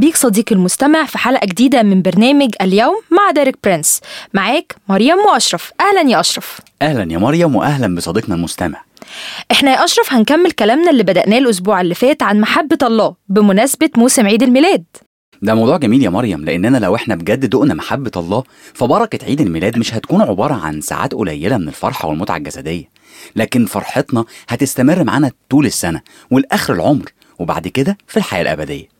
بيك صديقي المستمع في حلقة جديدة من برنامج اليوم مع ديريك برينس. معاك مريم وأشرف. أهلا يا أشرف. أهلا يا مريم واهلا بصديقنا المستمع. إحنا يا أشرف هنكمل كلامنا اللي بدأناه الأسبوع اللي فات عن محبة الله بمناسبة موسم عيد الميلاد. ده موضوع جميل يا مريم لأننا لو إحنا بجد دقنا محبة الله فبركة عيد الميلاد مش هتكون عبارة عن ساعات قليلة من الفرحة والمتعة الجسدية. لكن فرحتنا هتستمر معانا طول السنة والآخر العمر وبعد كده في الحياة الأبدية.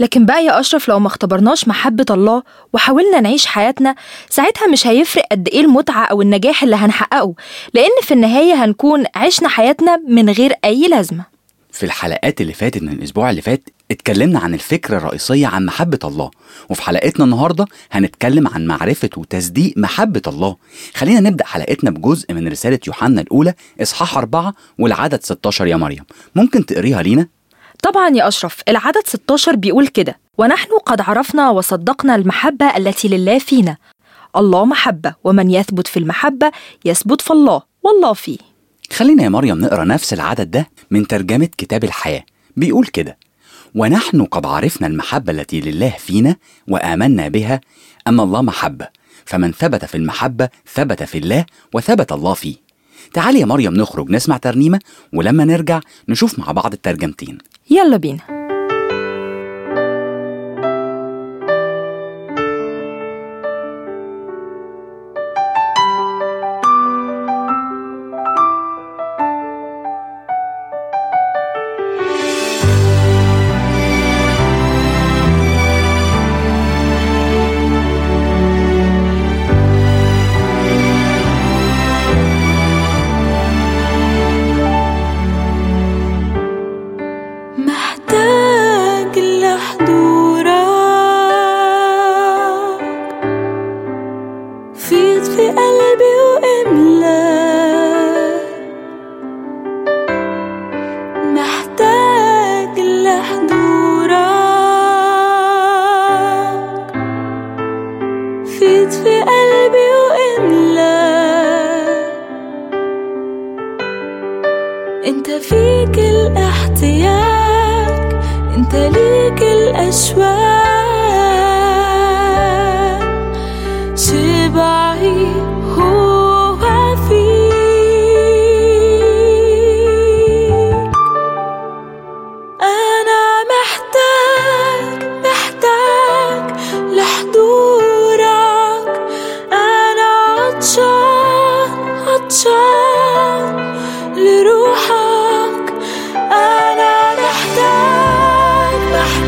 لكن بقى يا أشرف لو ما اختبرناش محبة الله وحاولنا نعيش حياتنا ساعتها مش هيفرق قد إيه المتعة أو النجاح اللي هنحققه لأن في النهاية هنكون عشنا حياتنا من غير أي لازمة. في الحلقات اللي فاتت من الأسبوع اللي فات اتكلمنا عن الفكرة الرئيسية عن محبة الله وفي حلقتنا النهارده هنتكلم عن معرفة وتصديق محبة الله. خلينا نبدأ حلقتنا بجزء من رسالة يوحنا الأولى إصحاح أربعة والعدد 16 يا مريم. ممكن تقريها لينا؟ طبعا يا أشرف العدد 16 بيقول كده ونحن قد عرفنا وصدقنا المحبة التي لله فينا. الله محبة ومن يثبت في المحبة يثبت في الله والله فيه. خلينا يا مريم نقرأ نفس العدد ده من ترجمة كتاب الحياة. بيقول كده ونحن قد عرفنا المحبة التي لله فينا وآمنا بها أن الله محبة فمن ثبت في المحبة ثبت في الله وثبت الله فيه. تعالي يا مريم نخرج نسمع ترنيمة ولما نرجع نشوف مع بعض الترجمتين. يلا بينا. انت فيك الاحتياج انت ليك الاشواق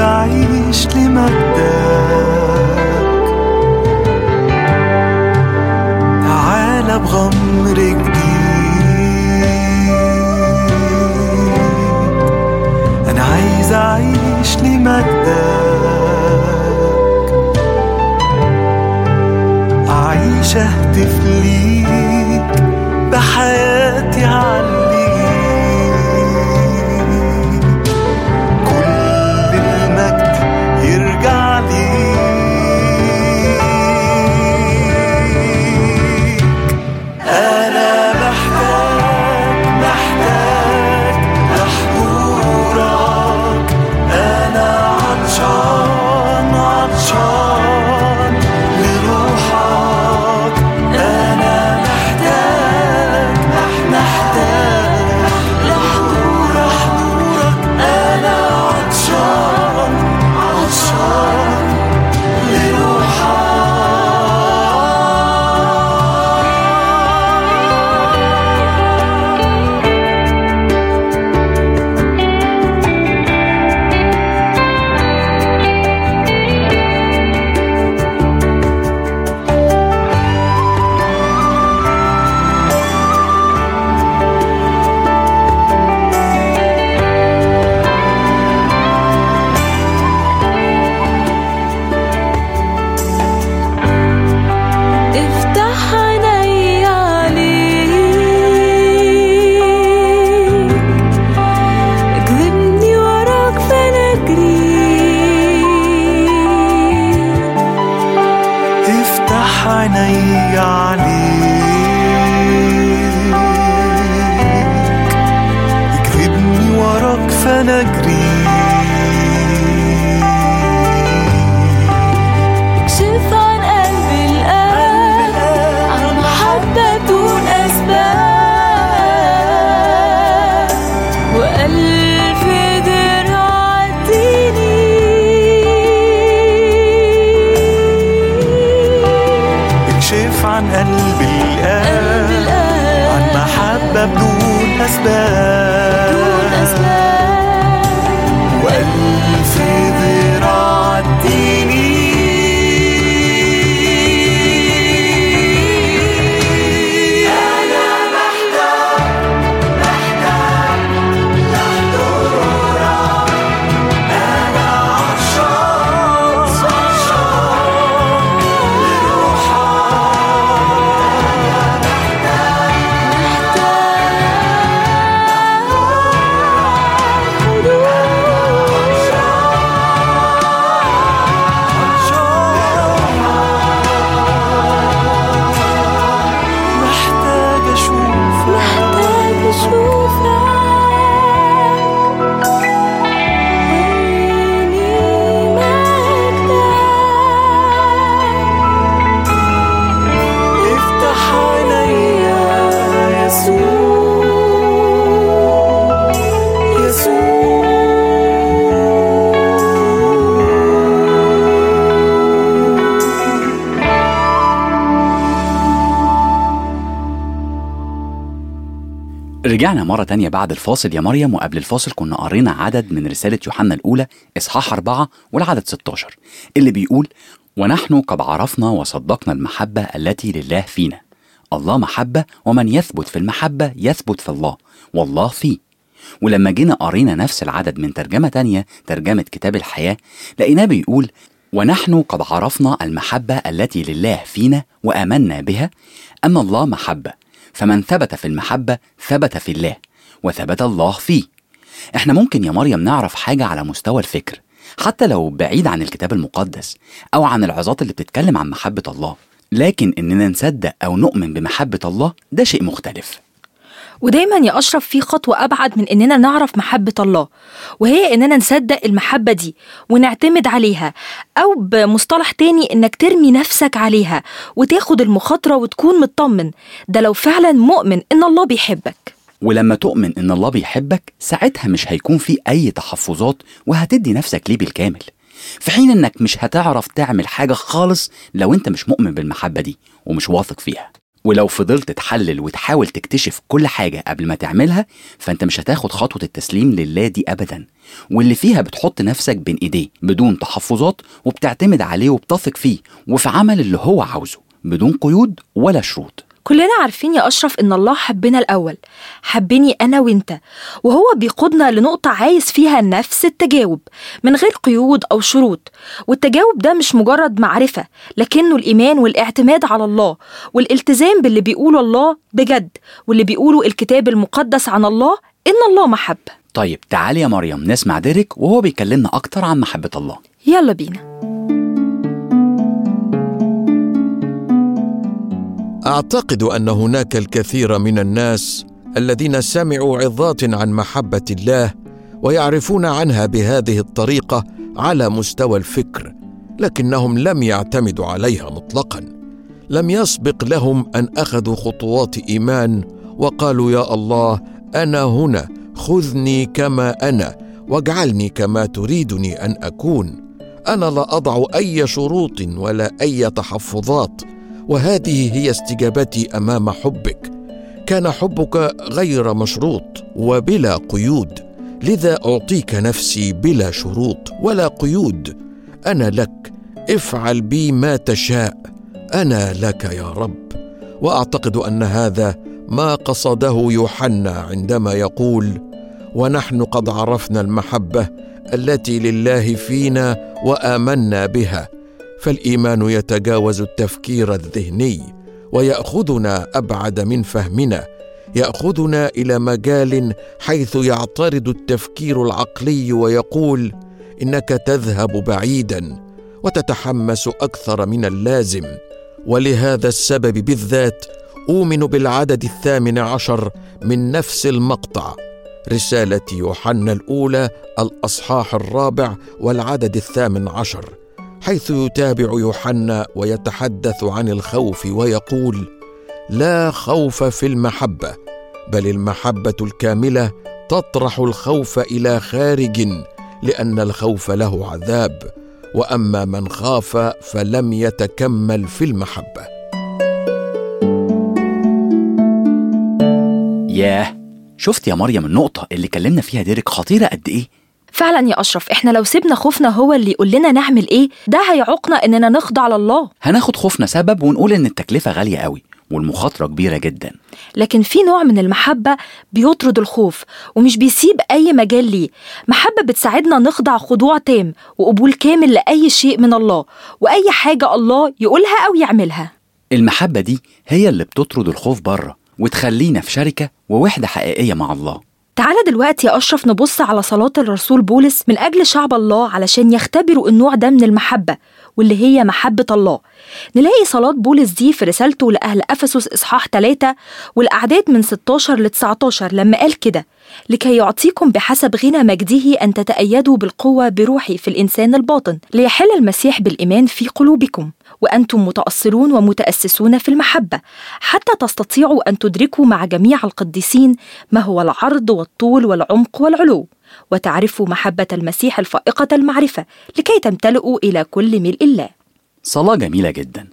عايز أعيش لمجدك تعالى بغمر جديد أنا عايز أعيش لمجدك أعيش أهتف ليك بحياتي علي محبة بدون أسباب رجعنا مرة تانية بعد الفاصل يا مريم وقبل الفاصل كنا قرينا عدد من رسالة يوحنا الأولى إصحاح أربعة والعدد 16 اللي بيقول ونحن قد عرفنا وصدقنا المحبة التي لله فينا. الله محبة ومن يثبت في المحبة يثبت في الله والله فيه. ولما جينا قرينا نفس العدد من ترجمة تانية ترجمة كتاب الحياة لقيناه بيقول ونحن قد عرفنا المحبة التي لله فينا وآمنا بها أن الله محبة فمن ثبت في المحبة ثبت في الله وثبت الله فيه. إحنا ممكن يا مريم نعرف حاجة على مستوى الفكر حتى لو بعيد عن الكتاب المقدس أو عن العظات اللي بتتكلم عن محبة الله لكن إننا نصدق أو نؤمن بمحبة الله ده شيء مختلف. ودايما يا أشرف في خطوة أبعد من إننا نعرف محبة الله وهي إننا نصدق المحبة دي ونعتمد عليها أو بمصطلح تاني إنك ترمي نفسك عليها وتاخد المخاطرة وتكون مطمن ده لو فعلا مؤمن إن الله بيحبك. ولما تؤمن إن الله بيحبك ساعتها مش هيكون في أي تحفظات وهتدي نفسك ليه بالكامل. في حين إنك مش هتعرف تعمل حاجة خالص لو أنت مش مؤمن بالمحبة دي ومش واثق فيها. ولو فضلت تحلل وتحاول تكتشف كل حاجة قبل ما تعملها فأنت مش هتاخد خطوة التسليم لله دي أبدا. واللي فيها بتحط نفسك بين إيديه بدون تحفظات وبتعتمد عليه وبتثق فيه وفي عمل اللي هو عاوزه بدون قيود ولا شروط. كلنا عارفين يا أشرف إن الله حبنا الأول حبني أنا وإنت وهو بيقودنا لنقطة عايز فيها نفس التجاوب من غير قيود أو شروط والتجاوب ده مش مجرد معرفة لكنه الإيمان والاعتماد على الله والالتزام باللي بيقوله الله بجد واللي بيقوله الكتاب المقدس عن الله إن الله محبة طيب تعالي يا مريم نسمع ديريك وهو بيكلمنا أكتر عن محبة الله. يلا بينا. أعتقد أن هناك الكثير من الناس الذين سمعوا عظات عن محبة الله ويعرفون عنها بهذه الطريقة على مستوى الفكر لكنهم لم يعتمدوا عليها مطلقا. لم يسبق لهم أن أخذوا خطوات إيمان وقالوا يا الله أنا هنا خذني كما أنا واجعلني كما تريدني أن أكون. أنا لا أضع أي شروط ولا أي تحفظات وهذه هي استجابتي أمام حبك. كان حبك غير مشروط وبلا قيود لذا أعطيك نفسي بلا شروط ولا قيود. أنا لك افعل بي ما تشاء. أنا لك يا رب. وأعتقد أن هذا ما قصده يوحنا عندما يقول ونحن قد عرفنا المحبة التي لله فينا وآمنا بها. فالإيمان يتجاوز التفكير الذهني ويأخذنا أبعد من فهمنا يأخذنا إلى مجال حيث يعترض التفكير العقلي ويقول إنك تذهب بعيدا وتتحمس أكثر من اللازم ولهذا السبب بالذات أؤمن بالعدد الثامن عشر من نفس المقطع. رسالة يوحنا الأولى الأصحاح الرابع والعدد الثامن عشر. حيث يتابع يوحنا ويتحدث عن الخوف ويقول لا خوف في المحبة بل المحبة الكاملة تطرح الخوف إلى خارج لأن الخوف له عذاب وأما من خاف فلم يتكمل في المحبة ياه شفت يا مريم النقطة اللي كلمنا فيها ديريك خطيرة قد إيه؟ فعلا يا أشرف إحنا لو سيبنا خوفنا هو اللي يقول لنا نعمل إيه ده هيعوقنا إننا نخضع لله. هناخد خوفنا سبب ونقول إن التكلفة غالية قوي والمخاطرة كبيرة جدا. لكن في نوع من المحبة بيطرد الخوف ومش بيسيب أي مجال ليه. محبة بتساعدنا نخضع خضوع تام وقبول كامل لأي شيء من الله وأي حاجة الله يقولها أو يعملها. المحبة دي هي اللي بتطرد الخوف بره وتخلينا في شركة ووحدة حقيقية مع الله. تعالى دلوقتي يا أشرف نبص على صلاة الرسول بولس من أجل شعب الله علشان يختبروا النوع ده من المحبة واللي هي محبة الله. نلاقي صلاة بولس دي في رسالته لأهل أفسس إصحاح 3 والأعداد من 16 ل 19 لما قال كده لكي يعطيكم بحسب غنى مجده أن تتأيدوا بالقوة بروحي في الإنسان الباطن ليحل المسيح بالإيمان في قلوبكم. وأنتم متأصلون ومتأسسون في المحبة حتى تستطيعوا أن تدركوا مع جميع القديسين ما هو العرض والطول والعمق والعلو وتعرفوا محبة المسيح الفائقة المعرفة لكي تمتلئوا إلى كل ملء الله. صلاة جميلة جدا.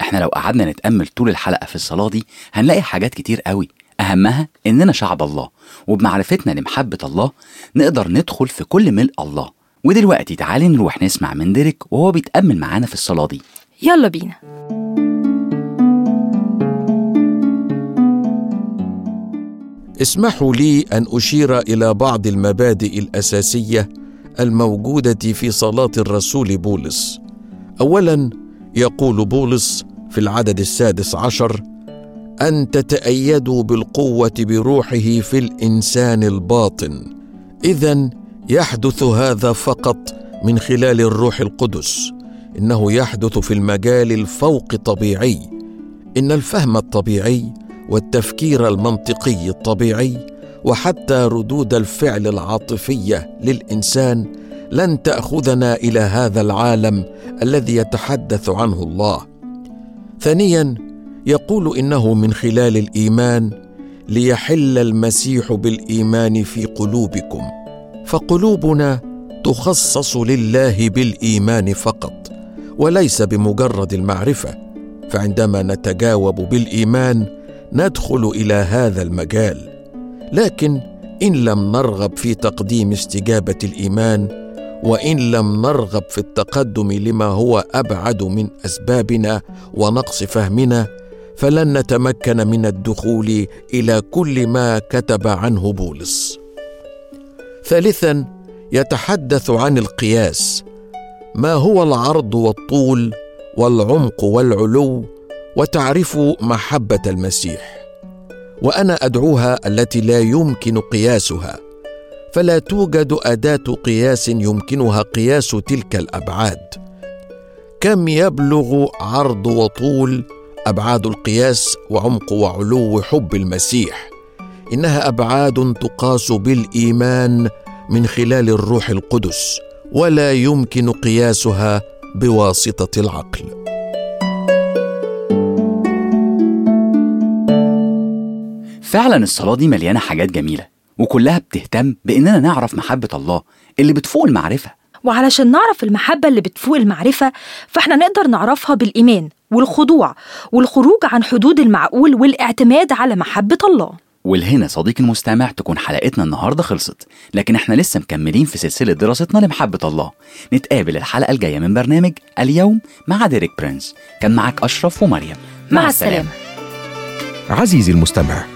إحنا لو قعدنا نتأمل طول الحلقة في الصلاة دي هنلاقي حاجات كتير قوي. أهمها إننا شعب الله وبمعرفتنا لمحبة الله نقدر ندخل في كل ملء الله. ودلوقتي تعالي نروح نسمع من ديريك وهو بيتأمل معانا في الصلاة دي. يلا بينا. اسمحوا لي أن أشير إلى بعض المبادئ الأساسية الموجودة في صلاة الرسول بولس. اولا يقول بولس في العدد السادس عشر أن تتأيدوا بالقوة بروحه في الإنسان الباطن. اذا يحدث هذا فقط من خلال الروح القدس. إنه يحدث في المجال الفوق طبيعي. إن الفهم الطبيعي والتفكير المنطقي الطبيعي وحتى ردود الفعل العاطفية للإنسان لن تأخذنا إلى هذا العالم الذي يتحدث عنه الله. ثانيا يقول إنه من خلال الإيمان ليحل المسيح بالإيمان في قلوبكم فقلوبنا تخصص لله بالإيمان فقط. وليس بمجرد المعرفة فعندما نتجاوب بالإيمان ندخل إلى هذا المجال. لكن إن لم نرغب في تقديم استجابة الإيمان وإن لم نرغب في التقدم لما هو أبعد من أسبابنا ونقص فهمنا فلن نتمكن من الدخول إلى كل ما كتب عنه بولس. ثالثا يتحدث عن القياس. ما هو العرض والطول والعمق والعلو وتعرف محبة المسيح. وأنا أدعوها التي لا يمكن قياسها. فلا توجد أداة قياس يمكنها قياس تلك الأبعاد. كم يبلغ عرض وطول أبعاد القياس وعمق وعلو حب المسيح؟ إنها أبعاد تقاس بالإيمان من خلال الروح القدس. ولا يمكن قياسها بواسطة العقل. فعلا الصلاة دي مليانة حاجات جميلة وكلها بتهتم بإننا نعرف محبة الله اللي بتفوق المعرفة. وعلشان نعرف المحبة اللي بتفوق المعرفة فإحنا نقدر نعرفها بالإيمان والخضوع والخروج عن حدود المعقول والاعتماد على محبة الله. والهنا صديقي المستمع تكون حلقتنا النهاردة خلصت لكن إحنا لسه مكملين في سلسلة دراستنا لمحبة الله. نتقابل الحلقة الجاية من برنامج اليوم مع ديريك برنس كان معاك أشرف ومريم. مع السلامة. عزيزي المستمع